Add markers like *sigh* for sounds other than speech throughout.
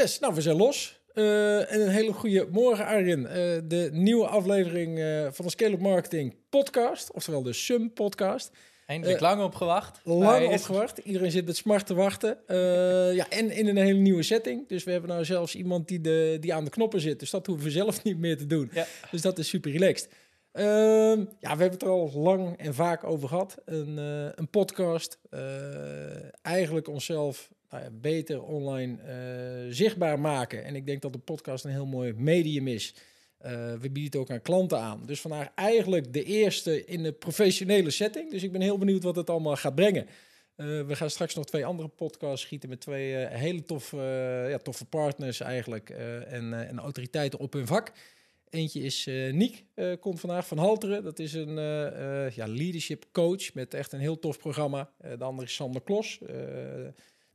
Yes, nou, we zijn los. Uh, en een hele goede morgen, Arjen. Uh, de nieuwe aflevering uh, van de Scale-up Marketing podcast, oftewel de SUM podcast. Eindelijk lang op gewacht. Lang op gewacht. Iedereen zit met smart te wachten. ja, en in een hele nieuwe setting. Dus we hebben nou zelfs iemand die, de, die aan de knoppen zit. Dus dat hoeven we zelf niet meer te doen. Ja. Dus dat is super relaxed. Ehm, ja, we hebben het er al lang en vaak over gehad. Een, een podcast. eigenlijk onszelf beter online uh, zichtbaar maken. En ik denk dat de podcast een heel mooi medium is. Uh, we bieden het ook aan klanten aan. Dus vandaag eigenlijk de eerste in de professionele setting. Dus ik ben heel benieuwd wat het allemaal gaat brengen. We gaan straks nog twee andere podcasts schieten met twee hele toffe, ja, toffe partners eigenlijk. en, en autoriteiten op hun vak. Eentje is Niek, komt vandaag van Halteren. Dat is een ja, leadership coach met echt een heel tof programma. de andere is Sander Klos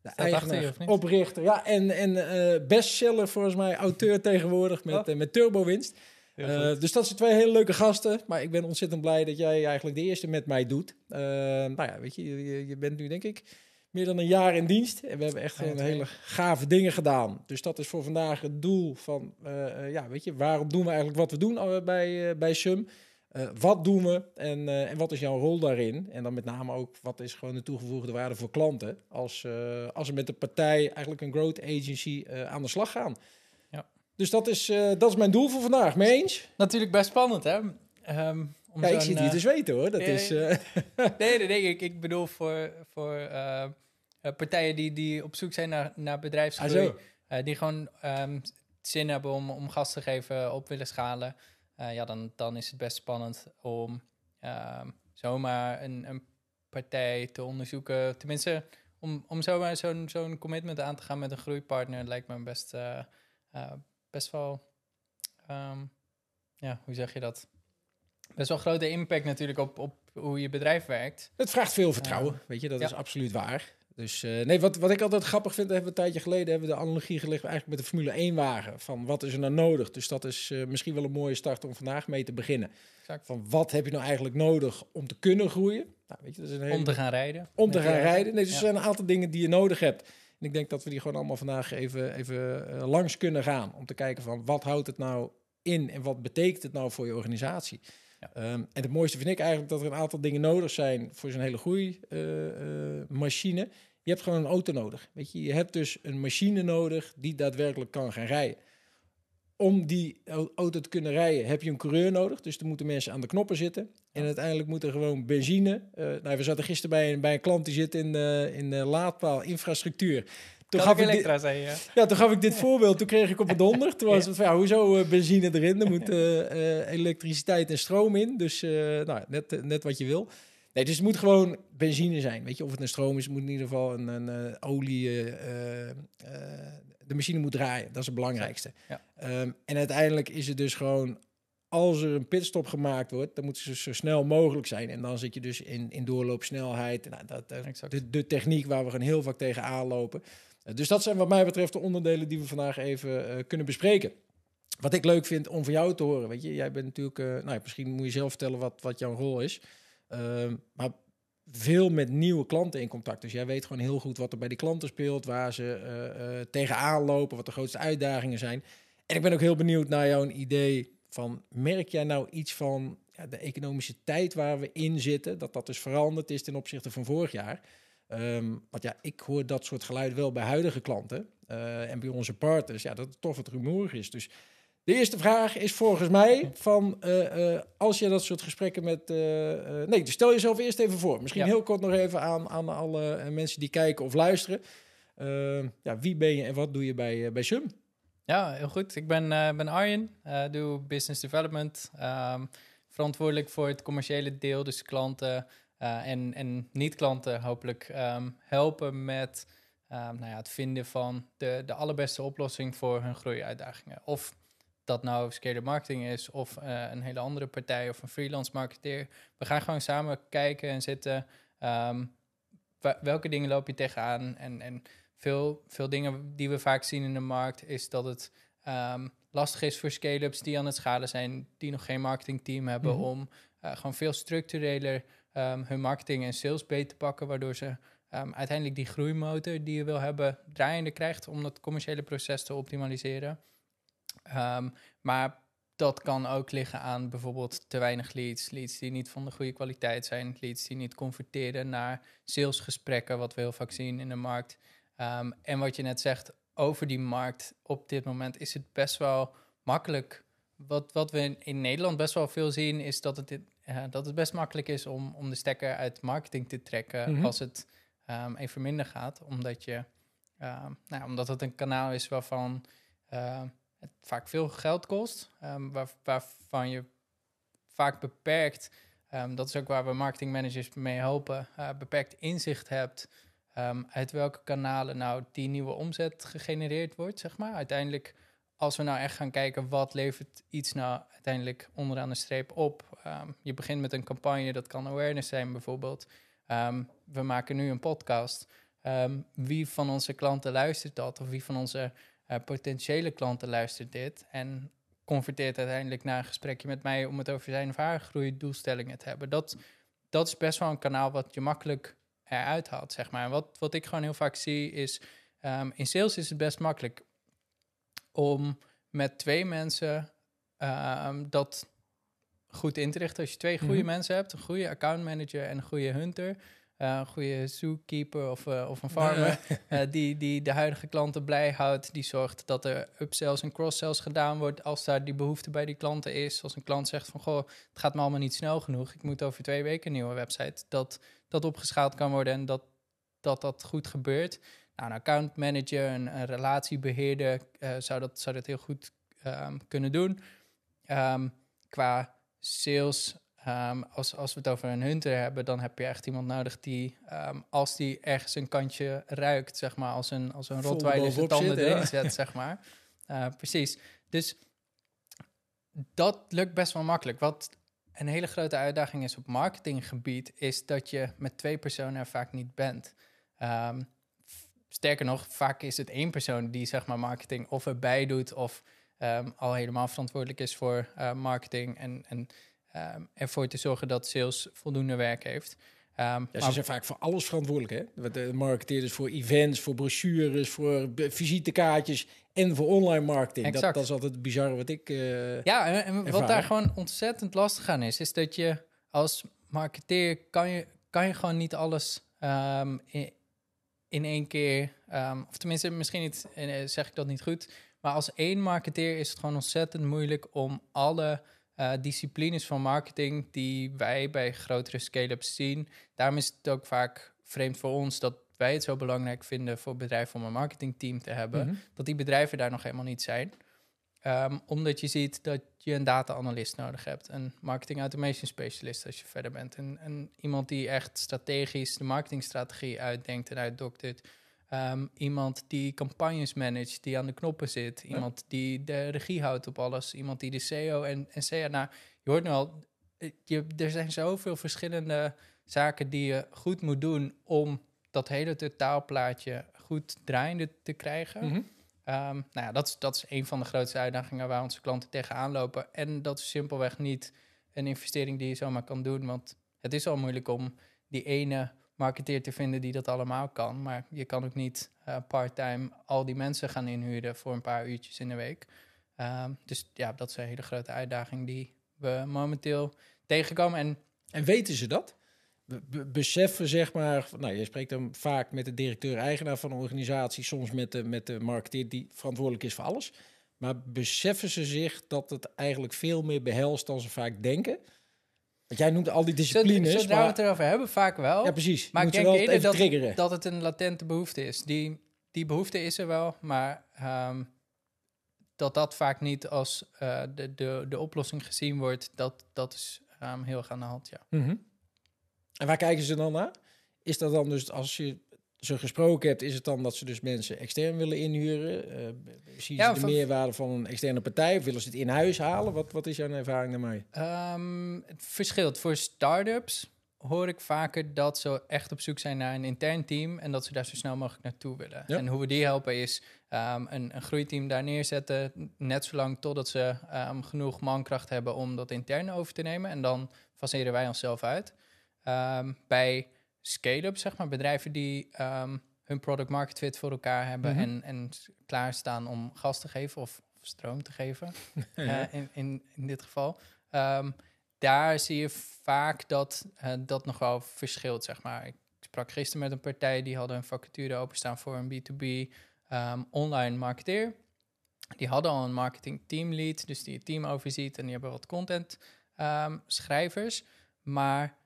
de eigenaar, oprichter. Ja, en, en uh, bestseller volgens mij, auteur tegenwoordig met, oh. uh, met Turbo Winst. Uh, dus dat zijn twee hele leuke gasten. Maar ik ben ontzettend blij dat jij eigenlijk de eerste met mij doet. nou ja, weet je, je, je, bent nu denk ik meer dan een jaar in dienst. En we hebben echt gewoon hele gave dingen gedaan. Dus dat is voor vandaag het doel van, ja, weet je, waarom doen we eigenlijk wat we doen bij, bij SUM? Uh, wat doen we en, uh, en wat is jouw rol daarin? En dan met name ook, wat is gewoon de toegevoegde waarde voor klanten als, uh, als we met de partij, eigenlijk een growth agency, aan de slag gaan. Ja. Dus dat is, dat is mijn doel voor vandaag. Mee eens? Natuurlijk best spannend, hè? Um, om ja, ik zit hier te zweten, hoor. Dat is, *laughs* nee, nee, nee, ik, ik bedoel voor, voor partijen die, die op zoek zijn naar, naar bedrijfsgroei. Ah, die gewoon um, zin hebben om, om gas te geven, op willen schalen. Uh, ja, dan, dan is het best spannend om uh, zomaar een, een partij te onderzoeken. Tenminste, om, om zomaar zo'n zo'n commitment aan te gaan met een groeipartner lijkt me best, uh, best wel, um, ja, hoe zeg je dat? Best wel grote impact natuurlijk op, op hoe je bedrijf werkt. Het vraagt veel vertrouwen, weet je, dat is absoluut waar. Dus uh, nee, wat, wat ik altijd grappig vind, hebben we een tijdje geleden hebben we de analogie gelegd eigenlijk met de Formule 1 wagen. Van wat is er nou nodig? Dus dat is uh, misschien wel een mooie start om vandaag mee te beginnen. Exact. Van wat heb je nou eigenlijk nodig om te kunnen groeien? Nou, weet je, dat is een hele... Om te gaan rijden. Om te gaan rijden. Nee, dus er zijn een aantal dingen die je nodig hebt. En ik denk dat we die gewoon allemaal vandaag even, even uh, langs kunnen gaan. Om te kijken van wat houdt het nou in en wat betekent het nou voor je organisatie? Ja. Um, en het mooiste vind ik eigenlijk dat er een aantal dingen nodig zijn voor zo'n hele groeimachine. Je hebt gewoon een auto nodig. Weet je, je hebt dus een machine nodig die daadwerkelijk kan gaan rijden. Om die auto te kunnen rijden heb je een coureur nodig. Dus er moeten mensen aan de knoppen zitten. En uiteindelijk moet er gewoon benzine. Uh, nou, we zaten gisteren bij een, bij een klant die zit in de, in de laadpaal infrastructuur. Toen gaf, ik dit, zijn, ja. ja, toen gaf ik dit voorbeeld. Toen kreeg ik op het donder. Toen was *laughs* het van, ja, hoezo benzine erin? Er *laughs* moet uh, elektriciteit en stroom in. Dus nou, net, net wat je wil. Nee, dus het moet gewoon benzine zijn. Weet je, of het een stroom is, moet in ieder geval een, een, een eh, olie. Uh, uh, de machine moet draaien. Dat is het belangrijkste. Ja. Um, en uiteindelijk is het dus gewoon. Als er een pitstop gemaakt wordt, dan moet ze zo snel mogelijk zijn. En dan zit je dus in, in doorloopsnelheid. Nou, dat, de, de techniek waar we gewoon heel vaak tegen aanlopen. dus dat zijn wat mij betreft de onderdelen die we vandaag even kunnen bespreken. Wat ik leuk vind om van jou te horen. Weet je, jij bent natuurlijk. nou, misschien moet je zelf vertellen wat, wat jouw rol is. Ehm, maar veel met nieuwe klanten in contact. Dus jij weet gewoon heel goed wat er bij die klanten speelt, waar ze uh, uh, tegenaan lopen, wat de grootste uitdagingen zijn. En ik ben ook heel benieuwd naar jouw idee van, merk jij nou iets van ja, de economische tijd waar we in zitten, dat dat dus veranderd is ten opzichte van vorig jaar? Um, want ja, ik hoor dat soort geluid wel bij huidige klanten uh, en bij onze partners, ja, dat het toch wat rumoerig is. Dus de eerste vraag is volgens mij van uh, uh, als je dat soort gesprekken met. Uh, nee, dus stel jezelf eerst even voor. Misschien heel kort nog even aan, aan alle mensen die kijken of luisteren. ja, wie ben je en wat doe je bij, bij Sum? Ja, heel goed. Ik ben, ben Arjen, doe business development. Um, verantwoordelijk voor het commerciële deel, dus klanten en, en niet-klanten hopelijk um, helpen met um, nou ja, het vinden van de, de allerbeste oplossing voor hun groeiuitdagingen. Of dat nou scaler marketing is of uh, een hele andere partij of een freelance marketeer. We gaan gewoon samen kijken en zitten. Um, welke dingen loop je tegenaan? En, en veel, veel dingen die we vaak zien in de markt is dat het um, lastig is voor scale-ups die aan het schalen zijn, die nog geen marketingteam hebben, mm om uh, gewoon veel structureler um, hun marketing en sales beter te pakken, waardoor ze uiteindelijk die groeimotor die je wil hebben draaiende krijgt om dat commerciële proces te optimaliseren. Um, maar dat kan ook liggen aan bijvoorbeeld te weinig leads, leads die niet van de goede kwaliteit zijn, leads die niet converteren naar salesgesprekken, wat we heel vaak zien in de markt. Um, en wat je net zegt over die markt op dit moment is het best wel makkelijk. Wat, wat we in, Nederland best wel veel zien, is dat het, uh, dat het best makkelijk is om, om de stekker uit marketing te trekken mhm. als het um, even minder gaat. Omdat, je, uh, nou, omdat het een kanaal is waarvan uh, het vaak veel geld kost, um, waar, waarvan je vaak beperkt, um, dat is ook waar we marketingmanagers mee helpen, uh, beperkt inzicht hebt um, uit welke kanalen nou die nieuwe omzet gegenereerd wordt, zeg maar. Uiteindelijk, als we nou echt gaan kijken wat levert iets nou uiteindelijk onderaan de streep op. je begint met een campagne, dat kan awareness zijn bijvoorbeeld. we maken nu een podcast. wie van onze klanten luistert dat? Of wie van onze uh, potentiële klanten luistert dit en converteert uiteindelijk naar een gesprekje met mij om het over zijn of haar groeidoelstellingen te hebben. Dat, dat is best wel een kanaal wat je makkelijk eruit haalt, zeg maar. wat, wat ik gewoon heel vaak zie is, um, in sales is het best makkelijk om met twee mensen um, dat goed in te richten. Als je twee goede mhm. mensen hebt, een goede account manager en een goede hunter, een goede zookeeper of, uh, of een *laughs* farmer, uh, die, die de huidige klanten blij houdt, die zorgt dat er upsells en cross-sells gedaan wordt als daar die behoefte bij die klanten is. Als een klant zegt van, goh, het gaat me allemaal niet snel genoeg, ik moet over twee weken een nieuwe website, dat dat opgeschaald kan worden en dat dat, dat goed gebeurt. Nou, een account manager, een, een relatiebeheerder zou, dat, zou dat heel goed um, kunnen doen. Um, qua sales Um, als, als we het over een hunter hebben, dan heb je echt iemand nodig die, um, als die ergens een kantje ruikt, zeg maar, als een, als een rotweiler zijn tanden zit, erin zet, zeg maar. Uh, *laughs* precies. Dus dat lukt best wel makkelijk. Wat een hele grote uitdaging is op marketinggebied, is dat je met twee personen er vaak niet bent. Um, sterker nog, vaak is het één persoon die zeg maar marketing of erbij doet of al helemaal verantwoordelijk is voor uh, marketing en, en um, ervoor te zorgen dat sales voldoende werk heeft. Um, ja, ze zijn vaak voor alles verantwoordelijk. Hè? De marketeerders voor events, voor brochures, voor visitekaartjes en voor online marketing. Dat, dat is altijd het bizarre wat ik. Uh, ja, en wat daar gewoon ontzettend lastig aan is, is dat je als marketeer kan je, kan je gewoon niet alles um, in, in één keer. Of tenminste, misschien niet, eh, zeg ik dat niet goed. Maar als één marketeer is het gewoon ontzettend moeilijk om alle uh, disciplines van marketing die wij bij grotere scale-ups zien. Daarom is het ook vaak vreemd voor ons dat wij het zo belangrijk vinden voor bedrijven om een marketingteam te hebben, mhm. dat die bedrijven daar nog helemaal niet zijn. Ehm, omdat je ziet dat je een data-analyst nodig hebt, een marketing automation specialist als je verder bent, en, en iemand die echt strategisch de marketingstrategie uitdenkt en uitdoktert. Ehm, iemand die campagnes managt, die aan de knoppen zit. Iemand die de regie houdt op alles. Iemand die de SEO en, en SEA... Nou, je hoort nu al, eh, je, er zijn zoveel verschillende zaken die je goed moet doen... om dat hele totaalplaatje goed draaiende te krijgen. Mm nou ja, dat, is, dat is een van de grootste uitdagingen waar onze klanten tegenaan lopen. En dat is simpelweg niet een investering die je zomaar kan doen. Want het is al moeilijk om die ene marketeer te vinden die dat allemaal kan. Maar je kan ook niet uh, part-time al die mensen gaan inhuren voor een paar uurtjes in de week. Ehm, dus ja, dat is een hele grote uitdaging die we momenteel tegenkomen. En, en weten ze dat? beseffen, zeg maar, nou, je spreekt dan vaak met de directeur-eigenaar van een organisatie, soms met de, met de marketeer die verantwoordelijk is voor alles. Maar beseffen ze zich dat het eigenlijk veel meer behelst dan ze vaak denken? Want jij noemt al die disciplines. Zodra maar... we het erover hebben, vaak wel. Ja, precies. Maar ik denk eerder dat, dat het een latente behoefte is. Die, die behoefte is er wel, maar um, dat dat vaak niet als uh, de, de, de oplossing gezien wordt, dat, dat is um, heel erg aan de hand, ja. Mm -hmm. En waar kijken ze dan naar? Is dat dan dus als je ze gesproken hebt, is het dan dat ze dus mensen extern willen inhuren? Uh, zien ja, ze de meerwaarde van een externe partij? Of willen ze het in huis halen? Wat, wat is jouw ervaring daarmee? Um, het verschilt. Voor start-ups hoor ik vaker dat ze echt op zoek zijn naar een intern team en dat ze daar zo snel mogelijk naartoe willen. En hoe we die helpen is um, een, een groeiteam daar neerzetten, net zolang totdat ze um, genoeg mankracht hebben om dat intern over te nemen. En dan faceren wij onszelf uit. bij scale-up, zeg maar. Bedrijven die ehm, hun product market fit voor elkaar hebben Mhm. en, en klaarstaan om gas te geven of, of stroom te geven, *laughs* eh, in, in, in dit geval. Ehm, daar zie je vaak dat eh, dat nog wel verschilt, zeg maar. Ik sprak gisteren met een partij die hadden een vacature openstaan voor een B2B ehm, online marketeer. Die hadden al een marketing team lead, dus die het team overziet en die hebben wat content schrijvers. Maar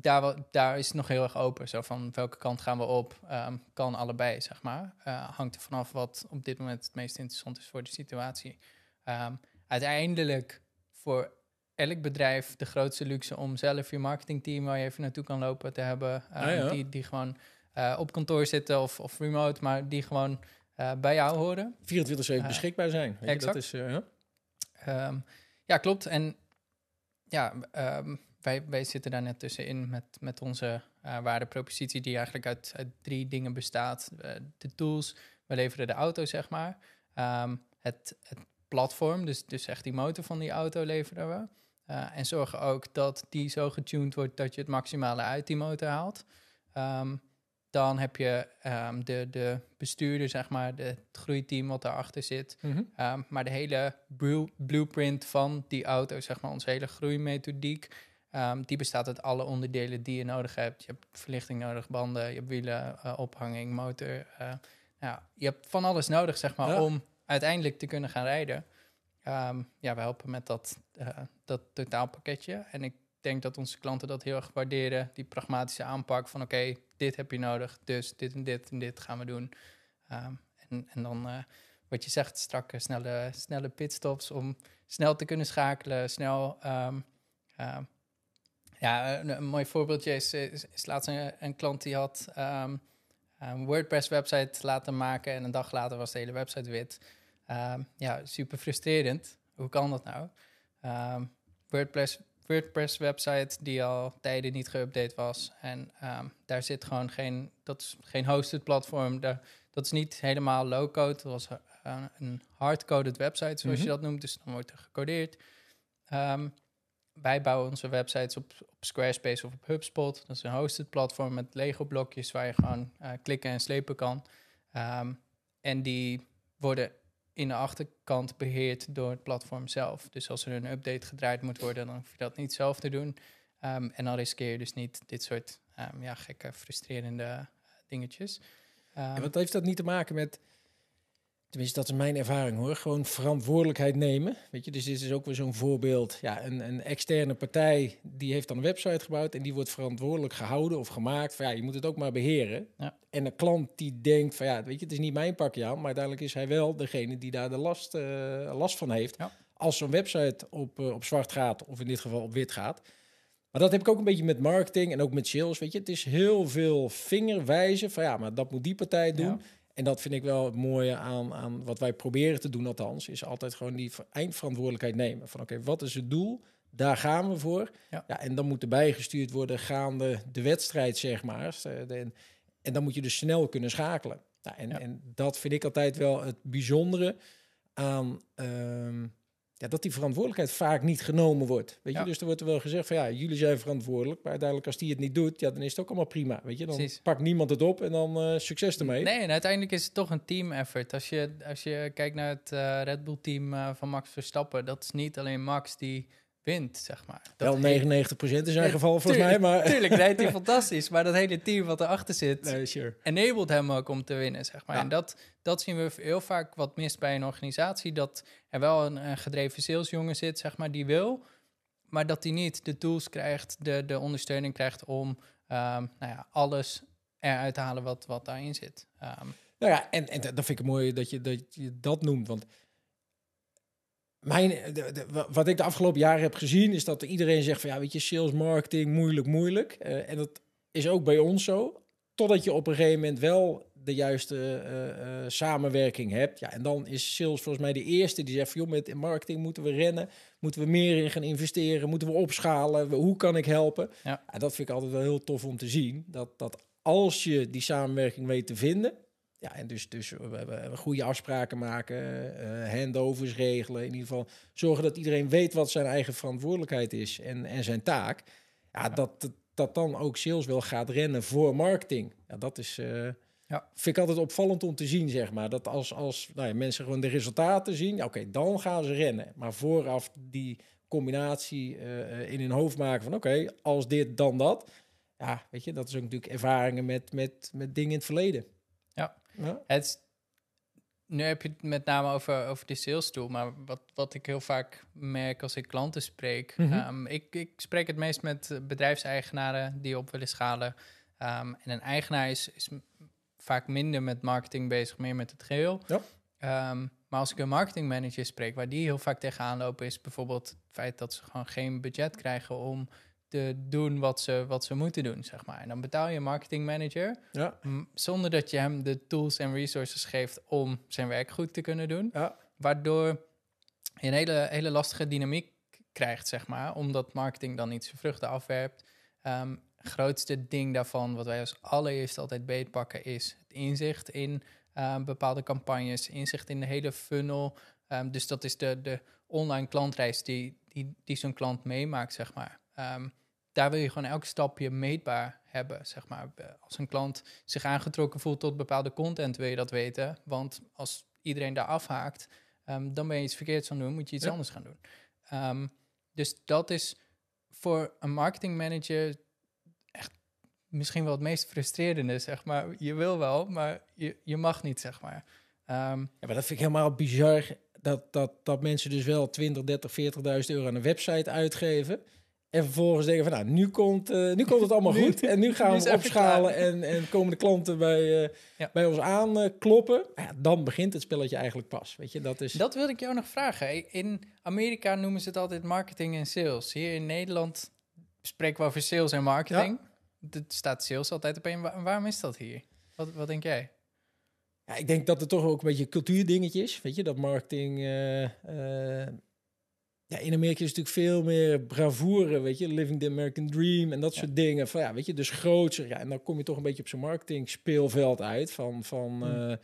daar, daar is het nog heel erg open. Zo van welke kant gaan we op? Ehm, kan allebei, zeg maar. Eh, hangt er vanaf wat op dit moment het meest interessant is voor de situatie. Ehm, uiteindelijk voor elk bedrijf de grootste luxe om zelf je marketingteam waar je even naartoe kan lopen te hebben. ehm, Ah, ja. die, die gewoon eh, op kantoor zitten of, of remote, maar die gewoon eh, bij jou horen. 24-7 Ja. beschikbaar zijn. Weet je, dat Exact. is, ja. Ja, klopt. En ja, ehm, wij, wij zitten daar net tussenin met, met onze eh waardepropositie, die eigenlijk uit, uit drie dingen bestaat. Eh, de tools, we leveren de auto, zeg maar. Ehm, het, het platform, dus, dus echt die motor van die auto leveren we. Eh, en zorgen ook dat die zo getuned wordt dat je het maximale uit die motor haalt. Ehm, dan heb je ehm, de, de bestuurder, zeg maar, de, het groeiteam wat daarachter zit. Mhm. Maar de hele blu- blueprint van die auto, zeg maar, onze hele groeimethodiek, um, die bestaat uit alle onderdelen die je nodig hebt. Je hebt verlichting nodig, banden, je hebt wielen, eh, ophanging, motor. eh, ja, je hebt van alles nodig, zeg maar, Ja. om uiteindelijk te kunnen gaan rijden. Ehm, ja, we helpen met dat, eh, dat totaalpakketje. En ik denk dat onze klanten dat heel erg waarderen. Die pragmatische aanpak van oké, dit heb je nodig, dus dit en dit en dit gaan we doen. Ehm, en, en dan wat je zegt, strakke, snelle, snelle pitstops om snel te kunnen schakelen, snel... ehm, ehm, ja, een, een mooi voorbeeldje is, is, is laatst een, een klant die had ehm, een WordPress-website laten maken en een dag later was de hele website wit. Ehm, ja, super frustrerend. Hoe kan dat nou? Ehm, WordPress, WordPress-website die al tijden niet geüpdate was en daar zit gewoon geen, dat is geen hosted platform. Daar, dat is niet helemaal low-code. Dat was eh, een hard-coded website, zoals Mhm. je dat noemt. Dus dan wordt er gecodeerd. Wij bouwen onze websites op, op Squarespace of op HubSpot. Dat is een hosted platform met Lego-blokjes waar je gewoon eh, klikken en slepen kan. Ehm, en die worden in de achterkant beheerd door het platform zelf. Dus als er een update gedraaid moet worden, dan hoef je dat niet zelf te doen. Ehm, en dan riskeer je dus niet dit soort ehm, ja, gekke, frustrerende eh, dingetjes. Wat heeft dat niet te maken met... Tenminste, dat is mijn ervaring hoor. Gewoon verantwoordelijkheid nemen. Weet je, dus dit is ook weer zo'n voorbeeld. Ja, een, een externe partij die heeft dan een website gebouwd en die wordt verantwoordelijk gehouden of gemaakt. Van ja, je moet het ook maar beheren. Ja. En een klant die denkt van ja, weet je, het is niet mijn pakje aan, maar uiteindelijk is hij wel degene die daar de last, eh, last van heeft. Ja. Als zo'n website op, eh, op zwart gaat, of in dit geval op wit gaat. Maar dat heb ik ook een beetje met marketing en ook met sales. Weet je, het is heel veel vingerwijzen van ja, maar dat moet die partij doen. Ja. En dat vind ik wel het mooie aan, aan wat wij proberen te doen, althans, is altijd gewoon die ver- eindverantwoordelijkheid nemen. Van oké, wat is het doel? Daar gaan we voor. Ja. en dan moet er bijgestuurd worden gaande de wedstrijd, zeg maar. Eh, En dan moet je dus snel kunnen schakelen. Nou, en, Ja. en dat vind ik altijd wel het bijzondere aan ehm, ja, dat die verantwoordelijkheid vaak niet genomen wordt. Weet Ja. je, dus er wordt wel gezegd van ja, jullie zijn verantwoordelijk, maar uiteindelijk als die het niet doet, ja, dan is het ook allemaal prima. Weet je, dan Precies. pakt niemand het op en dan eh, succes ermee. Nee, en uiteindelijk is het toch een team effort. Als je, als je kijkt naar het eh, Red Bull team eh, van Max Verstappen, dat is niet alleen Max die wint, zeg maar. Dat Wel 99% in zijn Ja, geval volgens mij, maar... Tuurlijk rijdt hij *laughs* fantastisch, maar dat hele team wat erachter zit, Nee, sure. enabled hem ook om te winnen, zeg maar. Ja. En dat, dat zien we heel vaak wat mist bij een organisatie, dat er wel een, een gedreven salesjongen zit, zeg maar, die wil, maar dat hij niet de tools krijgt, de, de ondersteuning krijgt om ehm, nou ja, alles eruit te halen wat, wat daarin zit. Ehm, Nou ja, en, en dat vind ik mooi dat je dat, je dat noemt, want... Mijn, de, de- wa- wat ik de afgelopen jaren heb gezien, is dat iedereen zegt van ja, weet je, sales, marketing, moeilijk, moeilijk. Eh, en dat is ook bij ons zo. Totdat je op een gegeven moment wel de juiste eh, eh, samenwerking hebt. Ja, en dan is sales volgens mij de eerste die zegt van joh, met marketing moeten we rennen. Moeten we meer in gaan investeren? Moeten we opschalen? Hoe kan ik helpen? Ja. En dat vind ik altijd wel heel tof om te zien. Dat, dat als je die samenwerking weet te vinden. Ja, en dus, dus we, goede afspraken maken, eh, handovers regelen. In ieder geval zorgen dat iedereen weet wat zijn eigen verantwoordelijkheid is en, en zijn taak. Ja, Dat, dat, dat dan ook sales wel gaat rennen voor marketing. Ja, dat is, uh, ja. vind ik altijd opvallend om te zien, zeg maar. Dat als, als nou ja, mensen gewoon de resultaten zien, ja, oké, dan gaan ze rennen. Maar vooraf die combinatie uh, in hun hoofd maken van, oké, als dit, dan dat. Ja, weet je, dat is ook natuurlijk ervaringen met, met, met dingen in het verleden. Ja, het nu heb je het met name over, over de sales tool, maar wat, wat ik heel vaak merk als ik klanten spreek. Mhm. Ehm, ik, ik spreek het meest met bedrijfseigenaren die op willen schalen. Um, en een eigenaar is, is vaak minder met marketing bezig, meer met het geheel. Ja. Um, maar als ik een marketingmanager spreek, waar die heel vaak tegenaan lopen, is bijvoorbeeld het feit dat ze gewoon geen budget krijgen om te doen wat ze, wat ze moeten doen, zeg maar. En dan betaal je een marketingmanager ja. zonder dat je hem de tools en resources geeft om zijn werk goed te kunnen doen. Ja. Waardoor je een hele, hele lastige dynamiek krijgt, zeg maar, omdat marketing dan niet zijn vruchten afwerpt. Um, grootste ding daarvan, wat wij als allereerst altijd beetpakken, is het inzicht in uh, bepaalde campagnes, inzicht in de hele funnel. Um, dus dat is de, de online klantreis die, die, die zo'n klant meemaakt, zeg maar. Um, daar wil je gewoon elk stapje meetbaar hebben, zeg maar. Als een klant zich aangetrokken voelt tot bepaalde content, wil je dat weten. Want als iedereen daar afhaakt, um, dan ben je iets verkeerds aan doen, moet je iets anders gaan doen. Um, dus dat is voor een marketingmanager echt misschien wel het meest frustrerende, zeg maar. Je wil wel, maar je, je mag niet, zeg maar. Um, ja, maar dat vind ik helemaal bizar, dat, dat, dat mensen dus wel 20, 30, 40.000 euro aan een website uitgeven... En vervolgens denken van, nou, nu komt, uh, nu komt het allemaal *laughs* goed. En nu gaan we opschalen en, en komen de klanten bij, uh, ja. bij ons aankloppen. Uh, ja, dan begint het spelletje eigenlijk pas. Weet je, dat, is... dat wilde ik jou nog vragen. In Amerika noemen ze het altijd marketing en sales. Hier in Nederland spreken we over sales en marketing. Ja. staat sales altijd op een. Waarom is dat hier? Wat, wat denk jij? Ja, ik denk dat het toch ook een beetje een cultuurdingetje is. Weet je, dat marketing uh, ja, in Amerika is natuurlijk veel meer bravoure, weet je, living the American dream en dat soort dingen. Van ja, weet je, dus groter. Ja, en dan kom je toch een beetje op zo'n marketing speelveld uit. Van, van hmm. uh,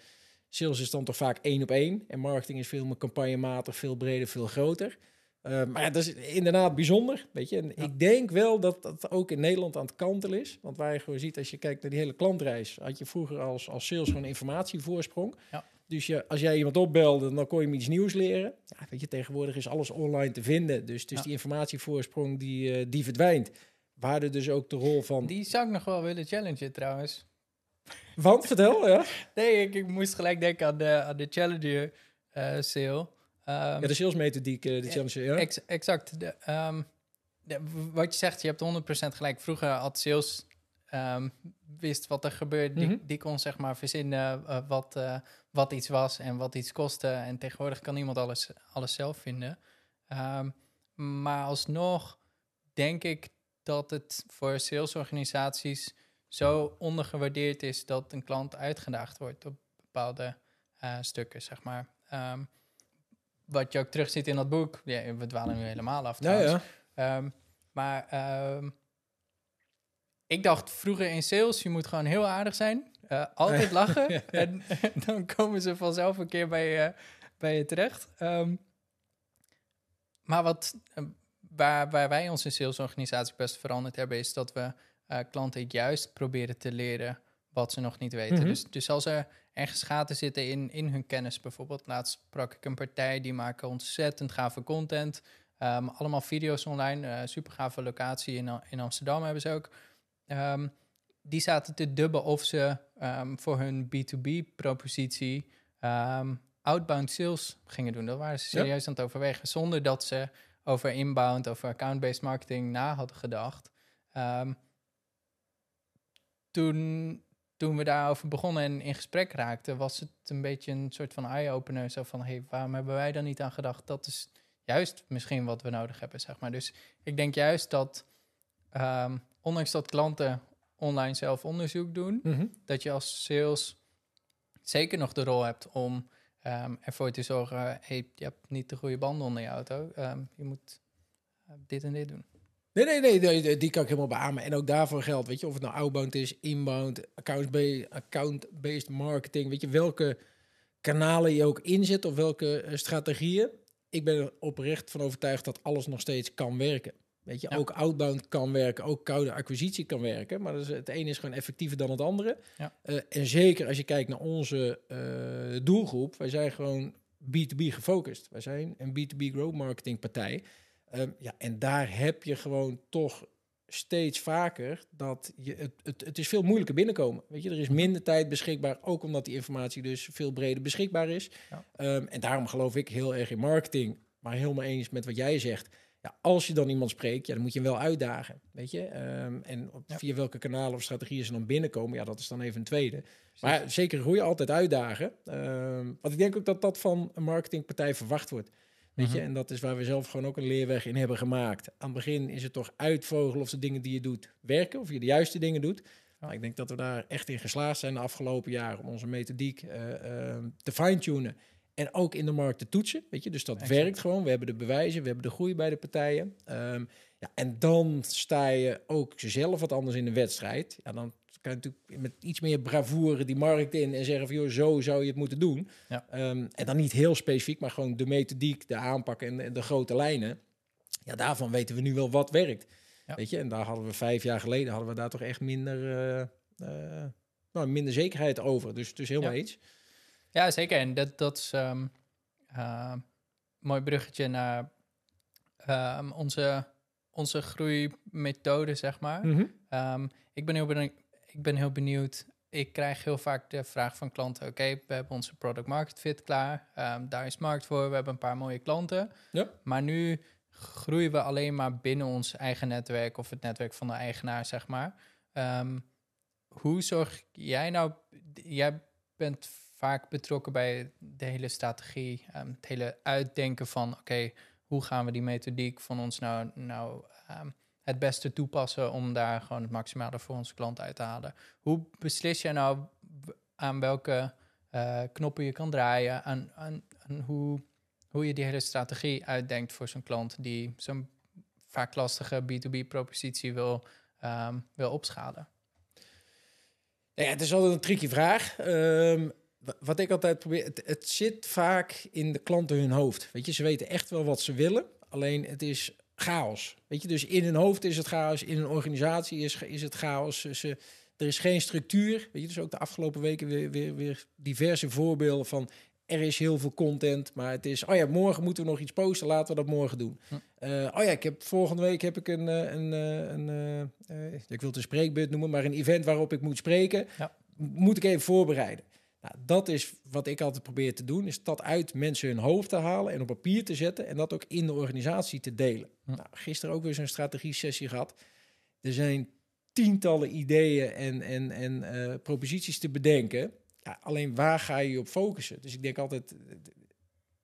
sales is dan toch vaak één op één en marketing is veel meer campagnematig, veel breder, veel groter. Uh, maar ja, dat is inderdaad bijzonder, weet je. En ik denk wel dat dat ook in Nederland aan het kantel is. Want waar je gewoon ziet, als je kijkt naar die hele klantreis, had je vroeger als, als sales gewoon informatievoorsprong. Ja. Dus je, als jij iemand opbelde, dan kon je hem iets nieuws leren. Ja, weet je, tegenwoordig is alles online te vinden. Dus, dus die informatievoorsprong die, uh, die verdwijnt. Waarde dus ook de rol van... Die zou ik nog wel willen challengen trouwens. Want, vertel, ja. *laughs* nee, ik, ik, moest gelijk denken aan de, aan de Challenger uh, sale. Um, ja, de salesmethodiek, uh, de Challenger, ja. Ex exact. De, um, de, wat je zegt, je hebt 100% gelijk. Vroeger had sales um, wist wat er gebeurde, die, mhm. die, kon zeg maar verzinnen uh, wat, uh, wat iets was en wat iets kostte. En tegenwoordig kan iemand alles, alles zelf vinden. Um, maar alsnog denk ik dat het voor salesorganisaties zo ondergewaardeerd is dat een klant uitgedaagd wordt op bepaalde uh, stukken, zeg maar. Um, wat je ook terugziet in dat boek. Ja, we dwalen nu helemaal af. Ja, ja. maar ik dacht vroeger in sales, je moet gewoon heel aardig zijn. Uh, altijd lachen. *laughs* En, dan komen ze vanzelf een keer bij, uh, bij je terecht. Um, maar wat, uh, waar, waar wij onze salesorganisatie best veranderd hebben, is dat we klanten juist proberen te leren wat ze nog niet weten. Mm -hmm. dus, dus als er ergens gaten zitten in, in hun kennis, bijvoorbeeld, laatst sprak ik een partij die maken ontzettend gave content. Um, allemaal video's online, super gave locatie in, in Amsterdam hebben ze ook. Um, die zaten te dubben of ze um, voor hun B2B-propositie um, outbound sales gingen doen. Dat waren ze serieus aan het overwegen, zonder dat ze over inbound, over account-based marketing na hadden gedacht. toen, toen we daarover begonnen en in gesprek raakten, was het een beetje een soort van eye-opener. Zo van, hey, waarom hebben wij daar niet aan gedacht? Dat is juist misschien wat we nodig hebben, zeg maar. Dus ik denk juist dat um, ondanks dat klanten online zelf onderzoek doen, mhm. dat je als sales zeker nog de rol hebt om um, ervoor te zorgen, hey, je hebt niet de goede banden onder je auto, um, je moet uh, dit en dit doen. Nee, nee, nee, die kan ik helemaal beamen. En ook daarvoor geldt, weet je, of het nou outbound is, inbound, account-based account marketing, weet je, welke kanalen je ook inzet of welke uh, strategieën. Ik ben er oprecht van overtuigd dat alles nog steeds kan werken. Weet je, ook outbound kan werken, ook koude acquisitie kan werken. Maar dus het ene is gewoon effectiever dan het andere. Ja. Uh, en zeker als je kijkt naar onze uh, doelgroep, wij zijn gewoon B2B gefocust. Wij zijn een B2B growth marketing partij. Um, ja, en daar heb je gewoon toch steeds vaker dat je, het, het, het is veel moeilijker binnenkomen. Weet je, er is mhm. minder tijd beschikbaar, ook omdat die informatie dus veel breder beschikbaar is. Ja. Um, en daarom geloof ik heel erg in marketing, maar helemaal eens met wat jij zegt. Ja, als je dan iemand spreekt, ja, dan moet je hem wel uitdagen. Weet je? Um, en via welke kanalen of strategieën ze dan binnenkomen, ja, dat is dan even een tweede. Maar zeker groei altijd uitdagen. Um, want ik denk ook dat dat van een marketingpartij verwacht wordt. Weet je, mhm. en dat is waar we zelf gewoon ook een leerweg in hebben gemaakt. Aan het begin is het toch uitvogelen of de dingen die je doet werken, of je de juiste dingen doet. Nou, ik denk dat we daar echt in geslaagd zijn de afgelopen jaren om onze methodiek uh, uh, te fine-tunen. En ook in de markt te toetsen. Weet je, dus dat werkt gewoon. We hebben de bewijzen, we hebben de groei bij de partijen. Um, ja, en dan sta je ook zelf wat anders in de wedstrijd. Ja, dan kan je natuurlijk met iets meer bravoure die markt in en zeggen van joh, zo zou je het moeten doen. Ja. Um, en dan niet heel specifiek, maar gewoon de methodiek, de aanpak en de, de grote lijnen. Ja, daarvan weten we nu wel wat werkt. Ja. Weet je, en daar hadden we vijf jaar geleden hadden we daar toch echt minder, uh, uh, nou, minder zekerheid over. Dus, dus helemaal ja. iets. Ja, zeker. En dat, dat is um, uh, mooi bruggetje naar um, onze, onze groeimethode, zeg maar. Mm -hmm. ik ben heel benieuwd ik ben heel benieuwd. Ik krijg heel vaak de vraag van klanten: Oké, we hebben onze product market fit klaar. Daar is markt voor. We hebben een paar mooie klanten. Ja. Maar nu groeien we alleen maar binnen ons eigen netwerk of het netwerk van de eigenaar, zeg maar. Hoe zorg jij nou? Jij bent vaak betrokken bij de hele strategie, um, het hele uitdenken van: Oké, hoe gaan we die methodiek van ons nou, nou het beste toepassen om daar gewoon het maximale voor onze klant uit te halen. Hoe beslis jij nou aan welke uh, knoppen je kan draaien, aan, aan, hoe, hoe je die hele strategie uitdenkt voor zo'n klant die zo'n vaak lastige B2B-propositie wil, um, wil opschalen? Ja, het is altijd een tricky vraag. Wat ik altijd probeer, het, het, zit vaak in de klanten hun hoofd. Weet je, ze weten echt wel wat ze willen. Alleen het is chaos. Weet je, dus in een hoofd is het chaos, in een organisatie is, is het chaos. Ze, er is geen structuur. Weet je, dus ook de afgelopen weken weer, weer, weer diverse voorbeelden van er is heel veel content, maar het is, oh ja, morgen moeten we nog iets posten, laten we dat morgen doen. Hm. Uh, oh ja, ik heb volgende week heb ik een, eh, een, eh, een, een uh, ik wil het een spreekbeurt noemen, maar een event waarop ik moet spreken, ja. moet ik even voorbereiden. Nou, dat is wat ik altijd probeer te doen, is dat uit mensen hun hoofd te halen en op papier te zetten en dat ook in de organisatie te delen. Hm. Nou, gisteren ook weer zo'n strategie-sessie gehad. Er zijn tientallen ideeën en, en, en uh, proposities te bedenken. Ja, alleen waar ga je op focussen? Dus ik denk altijd, er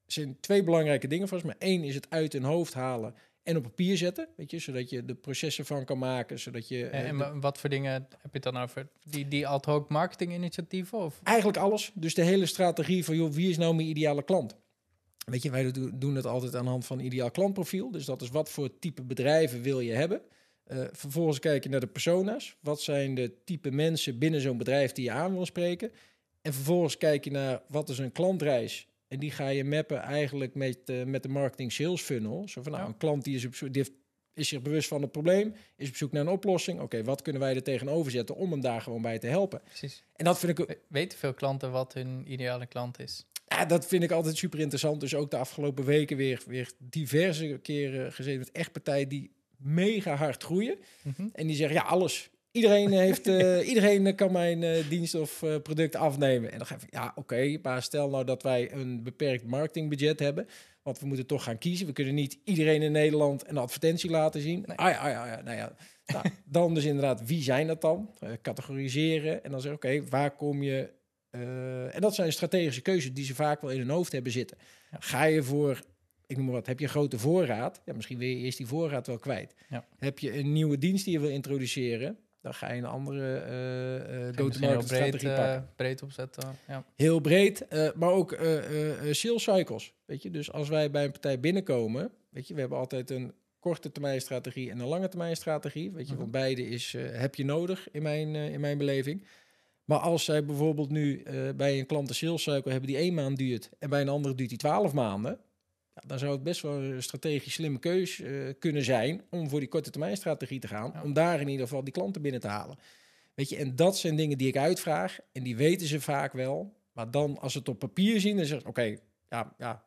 zijn twee belangrijke dingen volgens mij. Eén is het uit hun hoofd halen en op papier zetten, weet je, zodat je de processen van kan maken, zodat je... En, en wat voor dingen heb je het dan over? Die, die ad hoc marketing initiatieven? Of? Eigenlijk alles. Dus de hele strategie van, joh, wie is nou mijn ideale klant? Weet je, wij doen het altijd aan de hand van ideaal klantprofiel. Dus dat is wat voor type bedrijven wil je hebben. Uh, vervolgens kijk je naar de persona's. Wat zijn de type mensen binnen zo'n bedrijf die je aan wil spreken? En vervolgens kijk je naar wat is een klantreis en die ga je mappen eigenlijk met, uh, met de marketing sales funnel. Zo van nou, een klant die is, op zoek, die heeft, is zich bewust van het probleem, is op zoek naar een oplossing. Oké, wat kunnen wij er tegenover zetten om hem daar gewoon bij te helpen? Precies. En dat vind ik. Weten veel klanten wat hun ideale klant is? Ja, dat vind ik altijd super interessant. Dus ook de afgelopen weken weer, weer diverse keren gezeten met echt partijen die mega hard groeien. Mhm. En die zeggen, ja, alles. Iedereen, heeft, uh, iedereen kan mijn uh, dienst of uh, product afnemen. En dan ga ik, ja, oké, okay, maar stel nou dat wij een beperkt marketingbudget hebben. Want we moeten toch gaan kiezen. We kunnen niet iedereen in Nederland een advertentie laten zien. Nee. Ah, ja, ah, ja, ja, nou ja. Nou, dan dus inderdaad, wie zijn dat dan? categoriseren. En dan zeg oké, waar kom je... en dat zijn strategische keuzes die ze vaak wel in hun hoofd hebben zitten. Ga je voor ik noem maar wat, heb je een grote voorraad? Ja, misschien wil je eerst die voorraad wel kwijt. Ja. Heb je een nieuwe dienst die je wil introduceren? Dan ga je een andere uh, go-to-market strategie pakken. Breed opzetten, ja. Heel breed, maar ook sales cycles. Weet je, dus als wij bij een partij binnenkomen, weet je, we hebben altijd een korte termijn strategie en een lange termijn strategie. Weet je, mm -hmm. beide is, heb je nodig in mijn, in mijn beleving. Maar als zij bijvoorbeeld nu bij een klant een sales cycle hebben die één maand duurt en bij een andere duurt die twaalf maanden, dan zou het best wel een strategisch slimme keus kunnen zijn om voor die korte termijn strategie te gaan. Om daar in ieder geval die klanten binnen te halen. Weet je, en dat zijn dingen die ik uitvraag en die weten ze vaak wel. Maar dan als ze het op papier zien, dan zeggen oké, ja, ja,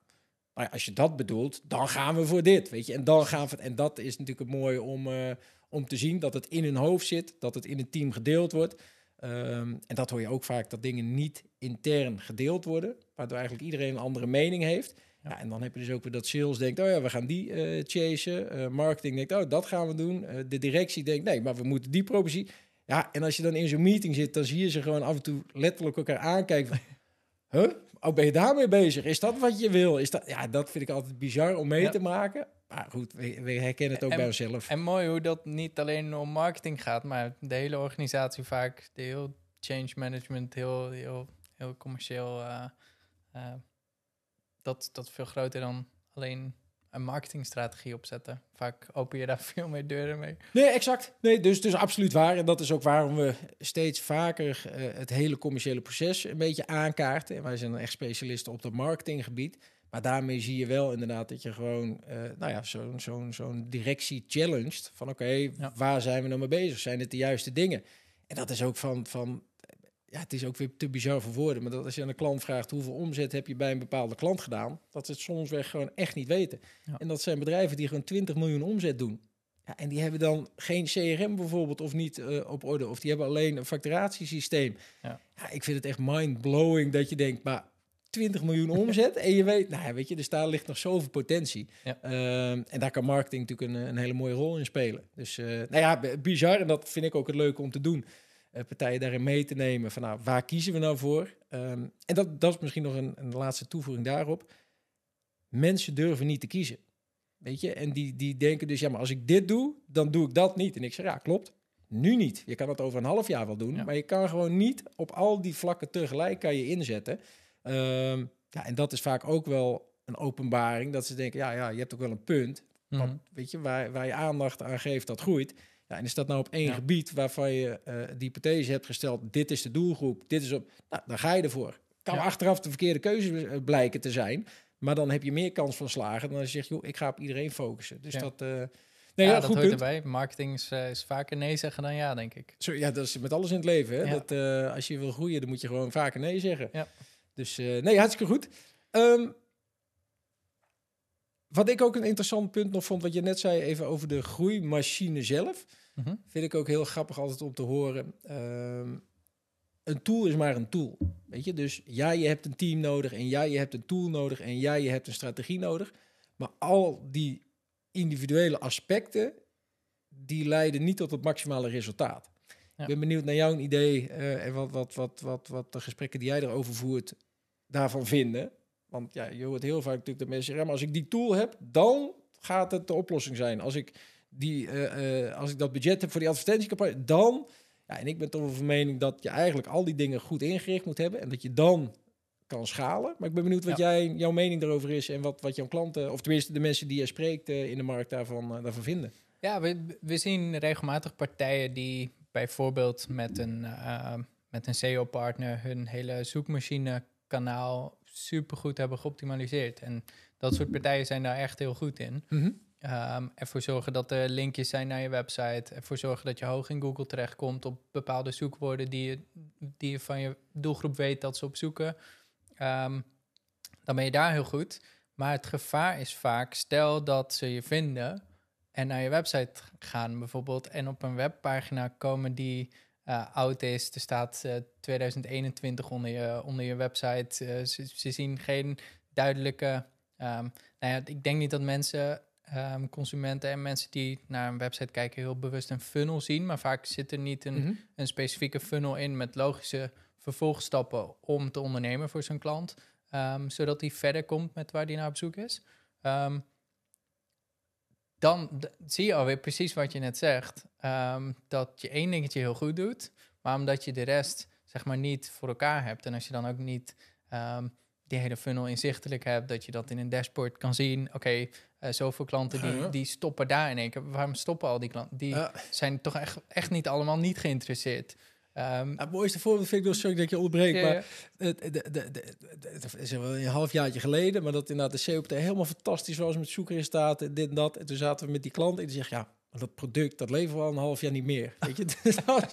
maar als je dat bedoelt, dan gaan we voor dit, weet je. En dan gaan we, en dat is natuurlijk het mooie om, uh, om te zien dat het in hun hoofd zit, dat het in een team gedeeld wordt. Um, en dat hoor je ook vaak, dat dingen niet intern gedeeld worden, waardoor eigenlijk iedereen een andere mening heeft. Ja. en dan heb je dus ook weer dat sales denkt, oh ja, we gaan die uh, chasen. Uh, marketing denkt, oh, dat gaan we doen. de directie denkt, nee, maar we moeten die propositie. Ja, en als je dan in zo'n meeting zit, dan zie je ze gewoon af en toe letterlijk elkaar aankijken. *laughs* huh? Oh, ben je daarmee bezig? Is dat wat je wil? Is dat, ja, dat vind ik altijd bizar om mee te maken. Maar goed, we, we herkennen het ook bij onszelf. En mooi hoe dat niet alleen om marketing gaat, maar de hele organisatie vaak, de heel change management, heel, heel, heel commercieel. Uh, uh, dat, dat veel groter dan alleen een marketingstrategie opzetten. Vaak open je daar *laughs* veel meer deuren mee. Nee, exact. Nee, dus, dus absoluut waar. En dat is ook waarom we steeds vaker uh, het hele commerciële proces een beetje aankaarten. En wij zijn echt specialisten op het marketinggebied. Maar daarmee zie je wel inderdaad dat je gewoon, uh, nou ja, zo'n zo'n zo'n directie challenged. Van oké, okay, ja. waar zijn we nou mee bezig? Zijn het de juiste dingen? En dat is ook van, van ja, het is ook weer te bizar voor woorden. Maar dat als je aan een klant vraagt hoeveel omzet heb je bij een bepaalde klant gedaan, dat ze het soms weg gewoon echt niet weten. En dat zijn bedrijven die gewoon 20 miljoen omzet doen. Ja, en die hebben dan geen CRM bijvoorbeeld of niet uh, op orde. Of die hebben alleen een facturatiesysteem. Ja. ja ik vind het echt mind-blowing dat je denkt, maar 20 miljoen omzet *laughs* en je weet, nou weet je, dus daar ligt nog zoveel potentie. Ja. Uh, en daar kan marketing natuurlijk een, een, hele mooie rol in spelen. Dus uh, nou ja, bizar en dat vind ik ook het leuke om te doen. Uh, partijen daarin mee te nemen van nou, waar kiezen we nou voor? Um, en dat, dat is misschien nog een, een laatste toevoeging daarop. Mensen durven niet te kiezen. Weet je, en die, die denken dus, ja, maar als ik dit doe, dan doe ik dat niet. En ik zeg, ja, klopt. Nu niet. Je kan het over een half jaar wel doen, maar je kan gewoon niet op al die vlakken tegelijk kan je inzetten. Um, ja, en dat is vaak ook wel een openbaring, dat ze denken, ja, ja je hebt ook wel een punt. Mm -hmm. weet je, waar, waar je aandacht aan geeft, dat groeit. Ja, en is dat nou op één gebied waarvan je uh, de hypothese hebt gesteld, dit is de doelgroep, dit is op, nou, dan ga je ervoor. Kan ja. achteraf de verkeerde keuze eh, blijken te zijn, maar dan heb je meer kans van slagen dan als je zegt, joh, ik ga op iedereen focussen. Dus dat... Uh, nee, ja, dat goed hoort punt. erbij. Marketing is, uh, is, vaker nee zeggen dan ja, denk ik. Zo, ja, dat is met alles in het leven. Hè? Dat, uh, als je wil groeien, dan moet je gewoon vaker nee zeggen. Ja. Dus nee, hartstikke goed. Um, wat ik ook een interessant punt nog vond, wat je net zei, even over de groeimachine zelf. Mm -hmm. Vind ik ook heel grappig altijd om te horen. Um, een tool is maar een tool. Weet je, dus ja, je hebt een team nodig en ja, je hebt een tool nodig en ja, je hebt een strategie nodig. Maar al die individuele aspecten, die leiden niet tot het maximale resultaat. Ja. Ik ben benieuwd naar jouw idee uh, en wat, wat, wat, wat, wat de gesprekken die jij erover voert daarvan vinden. Want ja, je hoort heel vaak natuurlijk dat mensen zeggen, ja, maar als ik die tool heb, dan gaat het de oplossing zijn. Als ik, die, uh, uh, als ik dat budget heb voor die advertentiecampagne, dan... Ja, en ik ben toch van mening dat je eigenlijk al die dingen goed ingericht moet hebben. En dat je dan kan schalen. Maar ik ben benieuwd wat ja. jij, jouw mening daarover is. En wat, wat jouw klanten, of tenminste de mensen die je spreekt uh, in de markt daarvan, daarvan vinden. Ja, we, we zien regelmatig partijen die bijvoorbeeld met een, met een SEO-partner hun hele zoekmachine kanaal supergoed hebben geoptimaliseerd. En dat soort partijen zijn daar echt heel goed in. Mm -hmm. Um, ervoor zorgen dat er linkjes zijn naar je website. Ervoor zorgen dat je hoog in Google terechtkomt op bepaalde zoekwoorden die je, die je van je doelgroep weet dat ze opzoeken. Um, dan ben je daar heel goed. Maar het gevaar is vaak, stel dat ze je vinden en naar je website gaan bijvoorbeeld en op een webpagina komen die uh, oud is. Er staat uh, 2021 onder je, onder je website. Uh, ze, zien geen duidelijke. Um, nou ja, ik denk niet dat mensen, um, consumenten en mensen die naar een website kijken, heel bewust een funnel zien. Maar vaak zit er niet een, mm -hmm. een specifieke funnel in met logische vervolgstappen om te ondernemen voor zo'n klant. Um, zodat hij verder komt met waar hij naar op zoek is. Um, dan zie je alweer precies wat je net zegt. Dat je één dingetje heel goed doet, maar omdat je de rest zeg maar niet voor elkaar hebt. En als je dan ook niet um, die hele funnel inzichtelijk hebt, dat je dat in een dashboard kan zien. Oké, okay, uh, zoveel klanten die, die stoppen daar in één keer. Waarom stoppen al die klanten? Die zijn toch echt, echt niet allemaal niet geïnteresseerd. Um, het mooiste voorbeeld vind ik dus, sorry dat je onderbreek, maar Het, is wel een halfjaartje geleden, maar dat inderdaad de COPT helemaal fantastisch was met zoekresultaten, dit en dat. En toen zaten we met die klant en die zegt, ja, dat product, dat leveren we al een half jaar niet meer. Weet je, *laughs* dus dat was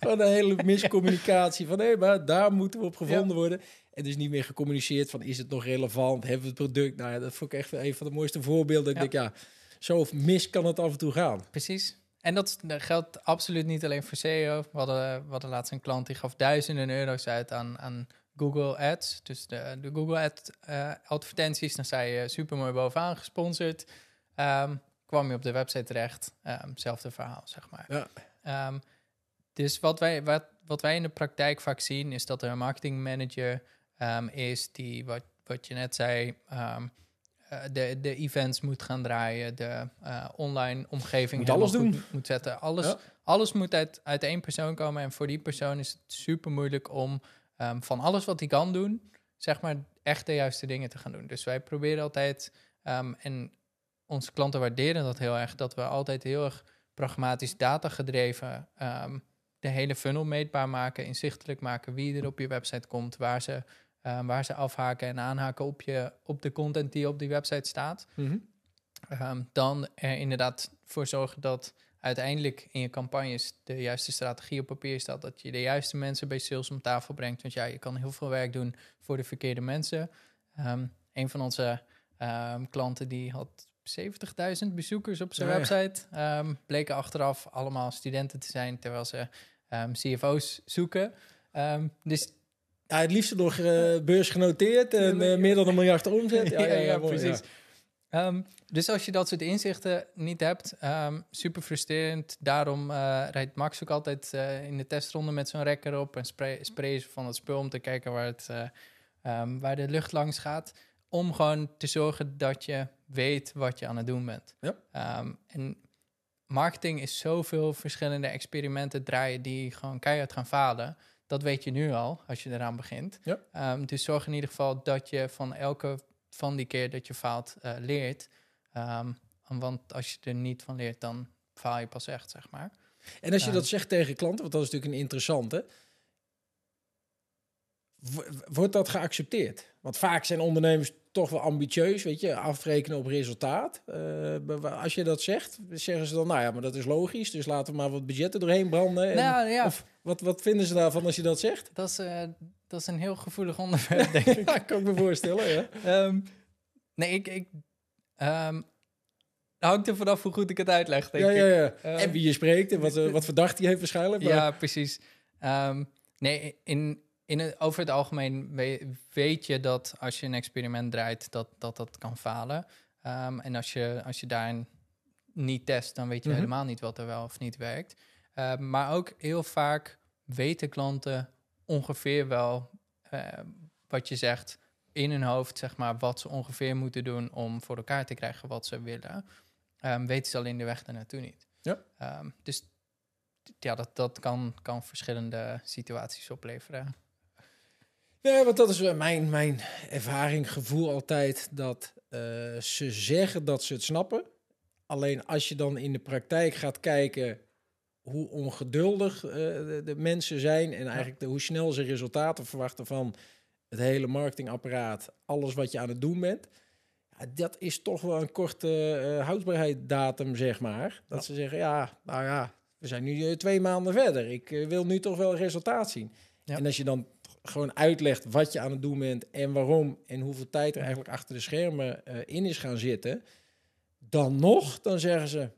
gewoon een hele miscommunicatie van, hé, maar daar moeten we op gevonden worden. En dus niet meer gecommuniceerd van, is het nog relevant? Hebben we het product? Nou ja, dat vond ik echt een van de mooiste voorbeelden. Ik denk, ja, zo mis kan het af en toe gaan. Precies. En dat, geldt absoluut niet alleen voor SEO. We hadden, we hadden laatst een klant die gaf duizenden euro's uit aan, aan Google Ads. Dus de, de Google Ad uh, advertenties. Dan zei je super mooi bovenaan gesponsord. Um, kwam je op de website terecht. Um, zelfde verhaal, zeg maar. Ja. Um, dus wat wij, wat, wat wij in de praktijk vaak zien, is dat er een marketingmanager um, is die, wat, wat je net zei, uh, de, de events moet gaan draaien, de uh, online omgeving moet alles doen. Moet, zetten. Alles, alles moet uit, uit één persoon komen. En voor die persoon is het super moeilijk om um, van alles wat hij kan doen, zeg maar echt de juiste dingen te gaan doen. Dus wij proberen altijd, um, en onze klanten waarderen dat heel erg, dat we altijd heel erg pragmatisch data gedreven um, de hele funnel meetbaar maken, inzichtelijk maken wie er op je website komt, waar ze Ehm, waar ze afhaken en aanhaken op, je, op de content die op die website staat. Mhm. Ehm, dan er inderdaad voor zorgen dat uiteindelijk in je campagnes de juiste strategie op papier staat. Dat je de juiste mensen bij sales om tafel brengt. Want ja, je kan heel veel werk doen voor de verkeerde mensen. Um, een van onze klanten die had 70.000 bezoekers op zijn website. bleken achteraf allemaal studenten te zijn terwijl ze CFO's zoeken. dus ja, het liefst nog uh, beursgenoteerd en uh, meer dan een miljard omzet. *laughs* Ja, ja, ja, precies. Um, dus als je dat soort inzichten niet hebt, um, super frustrerend. Daarom uh, rijdt Max ook altijd in de testronde met zo'n rekker op en spray, van het spul om te kijken waar, het, um, waar de lucht langs gaat. Om gewoon te zorgen dat je weet wat je aan het doen bent. Ja. en marketing is zoveel verschillende experimenten draaien die gewoon keihard gaan falen. Dat weet je nu al als je eraan begint. Ja. Um, dus zorg in ieder geval dat je van elke van die keer dat je faalt uh, leert. Um, want als je er niet van leert, dan faal je pas echt, zeg maar. En als je dat zegt tegen klanten, want dat is natuurlijk een interessante. Wordt dat geaccepteerd? Want vaak zijn ondernemers toch wel ambitieus, weet je, afrekenen op resultaat. Uh, als je dat zegt, zeggen ze dan, nou ja, maar dat is logisch, dus laten we maar wat budgetten doorheen branden. En, nou, ja. Of wat, wat vinden ze daarvan als je dat zegt? Dat is, uh, dat is een heel gevoelig *laughs* onderwerp, denk ik. ja, kan ik me voorstellen, ja. um, nee, ik... ik um, hangt er vanaf hoe goed ik het uitleg, denk ja, ik. Ja, ja. Um, en wie je spreekt en wat, wat verdacht hij heeft waarschijnlijk. Maar... Ja, precies. nee, in, in het, over het algemeen weet, je dat als je een experiment draait, dat dat, dat kan falen. Um, en als je, als je daarin niet test, dan weet je mhm. helemaal niet wat er wel of niet werkt. Uh, maar ook heel vaak weten klanten ongeveer wel uh, wat je zegt in hun hoofd, zeg maar, wat ze ongeveer moeten doen om voor elkaar te krijgen wat ze willen. Um, weten ze alleen de weg naartoe niet. Ja. Um, dus ja, dat, dat kan, kan verschillende situaties opleveren. Ja, want dat is mijn, mijn ervaring, gevoel altijd, dat uh, ze zeggen dat ze het snappen. Alleen als je dan in de praktijk gaat kijken hoe ongeduldig uh, de, de, mensen zijn en eigenlijk de, hoe snel ze resultaten verwachten van het hele marketingapparaat, alles wat je aan het doen bent. Ja, dat is toch wel een korte uh, houdbaarheidsdatum, zeg maar. Dat ze zeggen, ja, nou ja, we zijn nu twee maanden verder. Ik wil nu toch wel resultaat zien. Ja. En als je dan gewoon uitlegt wat je aan het doen bent en waarom en hoeveel tijd er eigenlijk achter de schermen in is gaan zitten, dan nog, dan zeggen ze,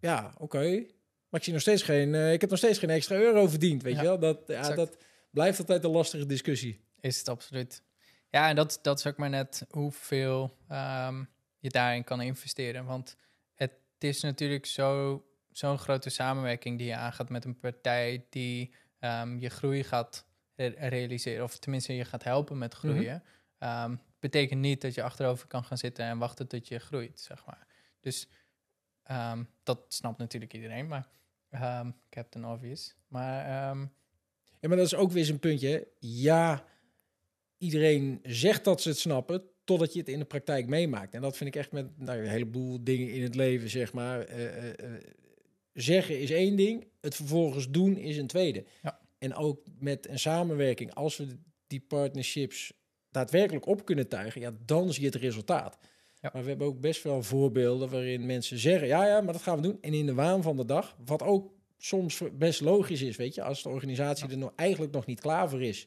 ja, oké, maar ik zie nog steeds geen, uh, ik heb nog steeds geen extra euro verdiend, weet je wel? Dat, ja, dat blijft altijd een lastige discussie. Is het absoluut. Ja, en dat, dat is ook maar net hoeveel um, je daarin kan investeren, want het is natuurlijk zo zo'n grote samenwerking die je aangaat met een partij die um, je groei gaat realiseren. Of tenminste, je gaat helpen met groeien. Mm betekent niet dat je achterover kan gaan zitten en wachten tot je groeit, zeg maar. Dus dat snapt natuurlijk iedereen, maar um, Captain Obvious. Maar, ja, maar dat is ook weer een puntje. Ja, iedereen zegt dat ze het snappen, totdat je het in de praktijk meemaakt. En dat vind ik echt met nou, een heleboel dingen in het leven, zeg maar. Uh, uh, zeggen is één ding, het vervolgens doen is een tweede. Ja. en ook met een samenwerking, als we die partnerships daadwerkelijk op kunnen tuigen, ja, dan zie je het resultaat. Ja. Maar we hebben ook best wel voorbeelden waarin mensen zeggen: ja, ja, maar dat gaan we doen. En in de waan van de dag, wat ook soms best logisch is, weet je, als de organisatie er nog eigenlijk nog niet klaar voor is,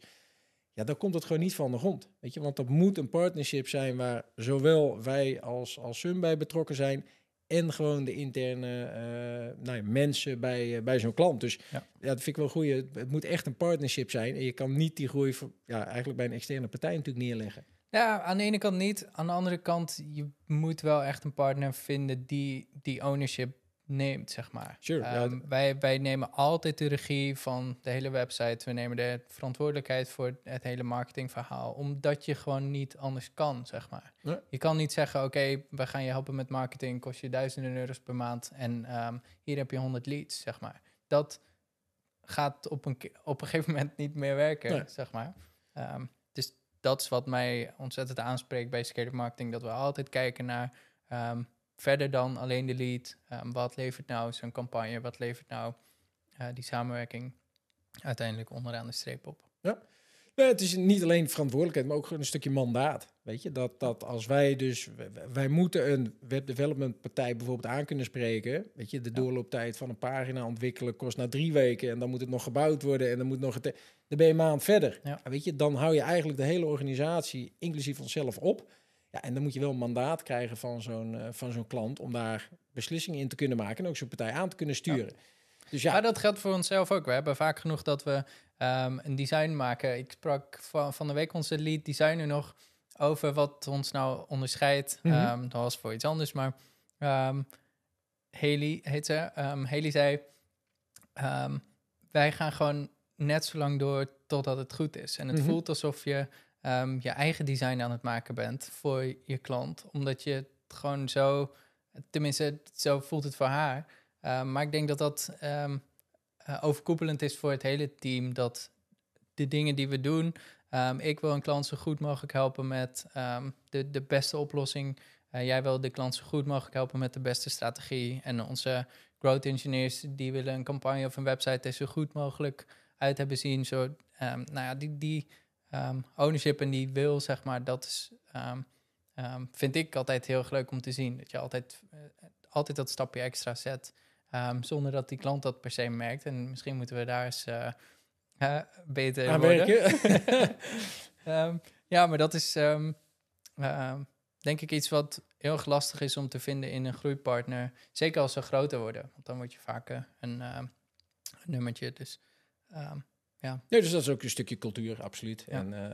ja, dan komt het gewoon niet van de grond. Weet je, want dat moet een partnership zijn waar zowel wij als, als Sun bij betrokken zijn. En gewoon de interne uh, nou ja, mensen bij, uh, bij zo'n klant. Dus ja. ja. dat vind ik wel goed. Het moet echt een partnership zijn. En je kan niet die groei voor, ja, eigenlijk bij een externe partij natuurlijk neerleggen. Ja, aan de ene kant niet. Aan de andere kant, je moet wel echt een partner vinden die die ownership neemt, zeg maar. Sure, um, wij, wij nemen altijd de regie van de hele website. We nemen de verantwoordelijkheid voor het hele marketingverhaal. Omdat je gewoon niet anders kan, zeg maar. Je kan niet zeggen, oké, we gaan je helpen met marketing. Kost je duizenden euro's per maand. En um, hier heb je 100 leads, zeg maar. Dat gaat op een, op een gegeven moment niet meer werken, zeg maar. Um, dat is wat mij ontzettend aanspreekt bij scale marketing. Dat we altijd kijken naar verder dan alleen de lead. Um, wat levert nou zo'n campagne? Wat levert nou uh, die samenwerking uiteindelijk onderaan de streep op? Ja. Ja. het is niet alleen verantwoordelijkheid, maar ook een stukje mandaat. Weet je, dat, dat als wij dus, wij moeten een webdevelopment partij bijvoorbeeld aan kunnen spreken. Weet je, de doorlooptijd van een pagina ontwikkelen kost na drie weken en dan moet het nog gebouwd worden en dan moet nog het, dan ben je een maand verder. Ja. Weet je, dan hou je eigenlijk de hele organisatie, inclusief onszelf, op. Ja, en dan moet je wel een mandaat krijgen van zo'n uh, van zo'n klant om daar beslissingen in te kunnen maken en ook zo'n partij aan te kunnen sturen. Dus ja. Maar dat geldt voor onszelf ook. We hebben vaak genoeg dat we um, een design maken. Ik sprak van, van de week onze lead designer nog over wat ons nou onderscheidt. Mm -hmm. um, dat was voor iets anders, maar um, Haley heet ze. Haley zei, wij gaan gewoon net zo lang door totdat het goed is. En het mm -hmm. voelt alsof je je eigen design aan het maken bent voor je klant. Omdat je het gewoon zo, tenminste, zo voelt het voor haar. Um, maar ik denk dat dat um, uh, overkoepelend is voor het hele team. Dat de dingen die we doen, ik wil een klant zo goed mogelijk helpen met de, de beste oplossing. Uh, jij wil de klant zo goed mogelijk helpen met de beste strategie. En onze growth engineers, die willen een campagne of een website er zo goed mogelijk uit hebben zien. Zo, nou ja, die, die ownership en die wil, zeg maar, dat is, vind ik altijd heel erg leuk om te zien. Dat je altijd, uh, altijd dat stapje extra zet, zonder dat die klant dat per se merkt. En misschien moeten we daar eens uh, uh, beter Aan worden. *laughs* ja, maar dat is denk ik iets wat heel erg lastig is om te vinden in een groeipartner. Zeker als ze groter worden, want dan word je vaak een, een nummertje. Dus ja. Nee, dus dat is ook een stukje cultuur, absoluut. En, uh,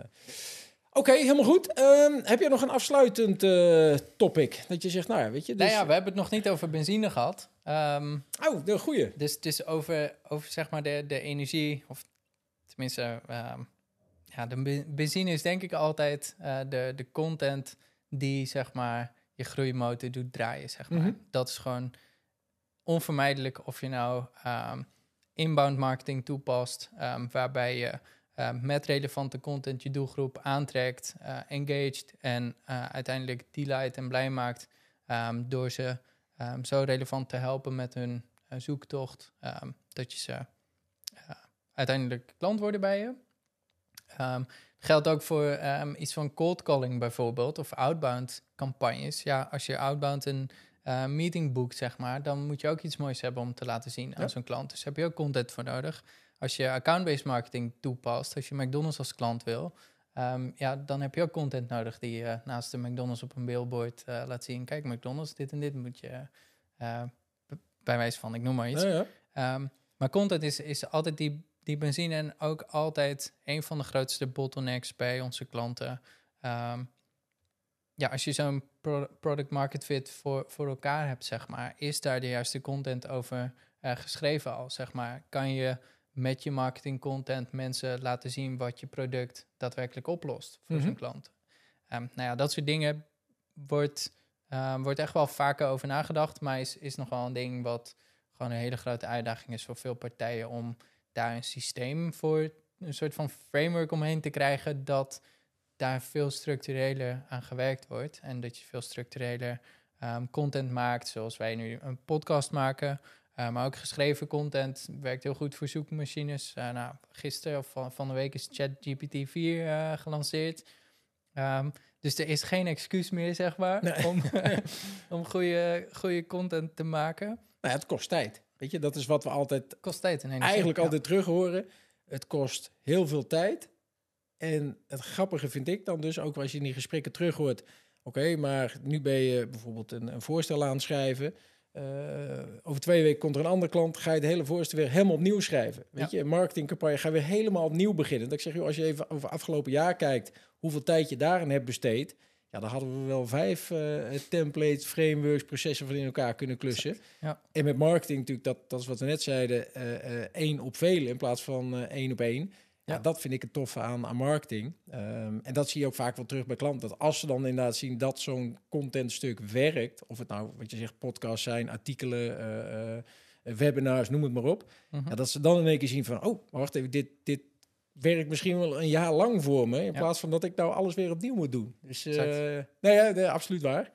Oké, okay, helemaal goed. Um, heb je nog een afsluitend uh, topic? Dat je zegt, nou ja, weet je... Dus... Nou ja, we hebben het nog niet over benzine gehad. Um, oh, de goede. Dus het is over, over zeg maar de, de energie, of tenminste... Um, ja, de benzine is denk ik altijd uh, de, de content die, zeg maar, je groeimotor doet draaien, zeg maar. Mm -hmm. Dat is gewoon onvermijdelijk of je nou... Um, inbound marketing toepast, waarbij je uh, met relevante content je doelgroep aantrekt, uh, engaged en uiteindelijk delight en blij maakt door ze um, zo relevant te helpen met hun zoektocht, dat je ze uiteindelijk klant worden bij je. geldt ook voor iets van cold calling bijvoorbeeld of outbound campagnes. Ja, als je outbound een uh, meeting boekt, zeg maar, dan moet je ook iets moois hebben om te laten zien aan zo'n klant. Dus heb je ook content voor nodig. Als je account-based marketing toepast, als je McDonald's als klant wil, um, ja, dan heb je ook content nodig die je naast de McDonald's op een billboard uh, laat zien. Kijk, McDonald's, dit en dit moet je, uh, bij wijze van, ik noem maar iets. Ja, ja. Um, maar content is, is altijd die, die benzine en ook altijd een van de grootste bottlenecks bij onze klanten. Um, ja, als je zo'n product market fit voor, voor elkaar hebt, zeg maar, is daar de juiste content over uh, geschreven al, zeg maar? Kan je met je marketing content mensen laten zien wat je product daadwerkelijk oplost voor mm zijn klanten? Um, nou ja, dat soort dingen wordt, um, wordt echt wel vaker over nagedacht, maar is, is nog wel een ding wat gewoon een hele grote uitdaging is voor veel partijen om daar een systeem voor, een soort van framework omheen te krijgen dat daar veel structureler aan gewerkt wordt. En dat je veel structureler um, content maakt, zoals wij nu een podcast maken. Maar ook geschreven content werkt heel goed voor zoekmachines. nou, gisteren of van, van de week is ChatGPT 4 gelanceerd. Um, dus er is geen excuus meer, zeg maar, om, *laughs* *laughs* om goede, goede content te maken. Nou, het kost tijd. Weet je, dat is wat we altijd kost tijd eigenlijk altijd terug horen. Het kost heel veel tijd. En het grappige vind ik dan dus, ook als je in die gesprekken terug hoort... oké, maar nu ben je bijvoorbeeld een, een voorstel aan het schrijven... Uh, over twee weken komt er een andere klant, ga je het hele voorstel weer helemaal opnieuw schrijven. Weet je, marketingcampagne ga je weer helemaal opnieuw beginnen. Dat ik zeg, joh, als je even over afgelopen jaar kijkt, hoeveel tijd je daarin hebt besteed, ja, dan hadden we wel vijf uh, templates, frameworks, processen van in elkaar kunnen klussen. Ja. En met marketing natuurlijk, dat, dat is wat we net zeiden, uh, één op vele in plaats van één op één. Ja. dat vind ik het toffe aan, aan marketing. Um, en dat zie je ook vaak wel terug bij klanten. Dat als ze dan inderdaad zien dat zo'n contentstuk werkt, of het nou, wat je zegt, podcasts zijn, artikelen, uh, webinars, noem het maar op. Mm ja, dat ze dan in één keer zien van, oh, wacht even, dit, dit werkt misschien wel een jaar lang voor me. In plaats van dat ik nou alles weer opnieuw moet doen. Dus uh, nee, ja, absoluut waar.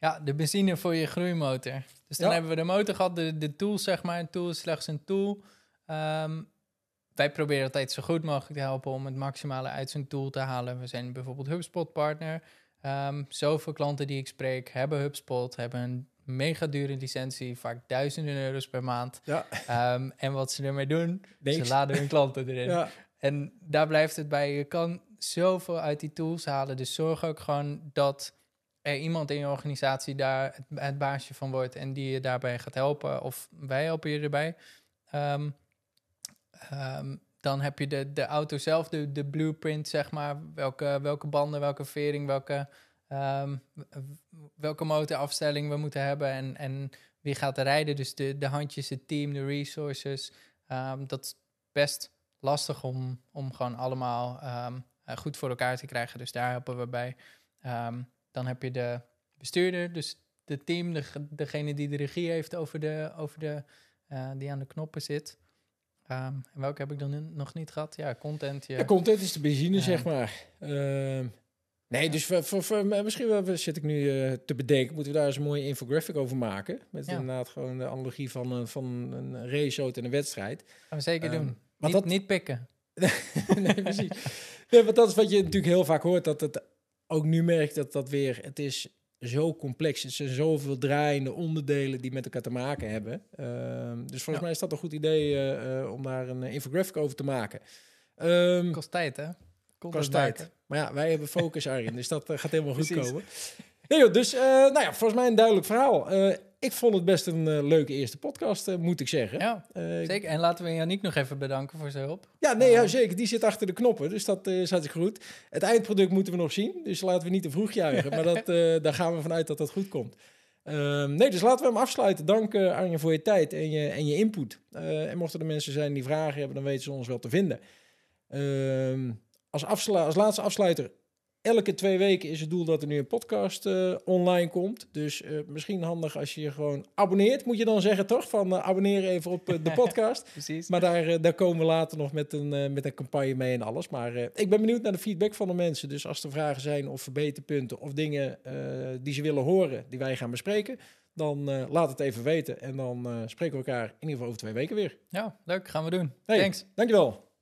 Ja, de benzine voor je groeimotor. Dus dan hebben we de motor gehad, de, de tool zeg maar. Een tool is slechts een tool. Um, wij proberen altijd zo goed mogelijk te helpen om het maximale uit zijn tool te halen. We zijn bijvoorbeeld HubSpot-partner. Um, zoveel klanten die ik spreek hebben HubSpot, hebben een mega dure licentie, vaak duizenden euro's per maand. Ja. Um, en wat ze ermee doen, ze laden hun klanten erin. Ja. En daar blijft het bij. Je kan zoveel uit die tools halen. Dus zorg ook gewoon dat er iemand in je organisatie daar het, baasje van wordt en die je daarbij gaat helpen. Of wij helpen je erbij. Um, Um, dan heb je de, de auto zelf, de, de blueprint, zeg maar. Welke, welke banden, welke vering, welke, um, welke motorafstelling we moeten hebben en, en wie gaat er rijden. Dus de, de handjes, het team, de resources. Um, dat is best lastig om, om gewoon allemaal goed voor elkaar te krijgen. Dus daar helpen we bij. dan heb je de bestuurder, dus de team, de, degene die de regie heeft over de, over de, uh, die aan de knoppen zit. Um, en welke heb ik dan nog niet gehad? Ja, content. Ja, content is de benzine, zeg maar. Uh, nee, dus voor, voor, voor, misschien wel, zit ik nu uh, te bedenken, moeten we daar eens een mooie infographic over maken. Met inderdaad gewoon de analogie van, uh, van een raceauto en een wedstrijd. Gaan we zeker um, doen. Maar niet, dat... niet pikken. *laughs* nee, precies. nee, want dat is wat je natuurlijk heel vaak hoort, dat het ook nu merkt dat dat weer, het is zo complex. Het zijn zoveel draaiende onderdelen die met elkaar te maken hebben. Ehm, dus volgens mij is dat een goed idee uh, uh, om daar een infographic over te maken. Um, kost tijd, hè? kost tijd. Maar ja, wij hebben focus erin, dus dat gaat helemaal goed komen. Nee, dus nou ja, volgens mij een duidelijk verhaal ik vond het best een uh, leuke eerste podcast, uh, moet ik zeggen. Ja, uh, zeker. En laten we Janiek nog even bedanken voor zijn hulp. Ja, nee, ja, zeker. Die zit achter de knoppen, dus dat is hartstikke goed. Het eindproduct moeten we nog zien, dus laten we niet te vroeg juichen. maar dat, *laughs* daar gaan we vanuit dat dat goed komt. Ehm, nee, dus laten we hem afsluiten. Dank Arjen voor je tijd en je, en je input. en mochten er mensen zijn die vragen hebben, dan weten ze ons wel te vinden. Ehm, als, als laatste afsluiter elke twee weken is het doel dat er nu een podcast uh, online komt. Dus uh, misschien handig als je je gewoon abonneert, moet je dan zeggen toch? Van uh, abonneer even op de *laughs* podcast. Precies. Maar daar, daar komen we later nog met een, met een campagne mee en alles. Maar ik ben benieuwd naar de feedback van de mensen. Dus als er vragen zijn of verbeterpunten of dingen die ze willen horen, die wij gaan bespreken, dan laat het even weten. En dan spreken we elkaar in ieder geval over twee weken weer. Ja, leuk. Gaan we doen. Hey, Thanks. Dankjewel.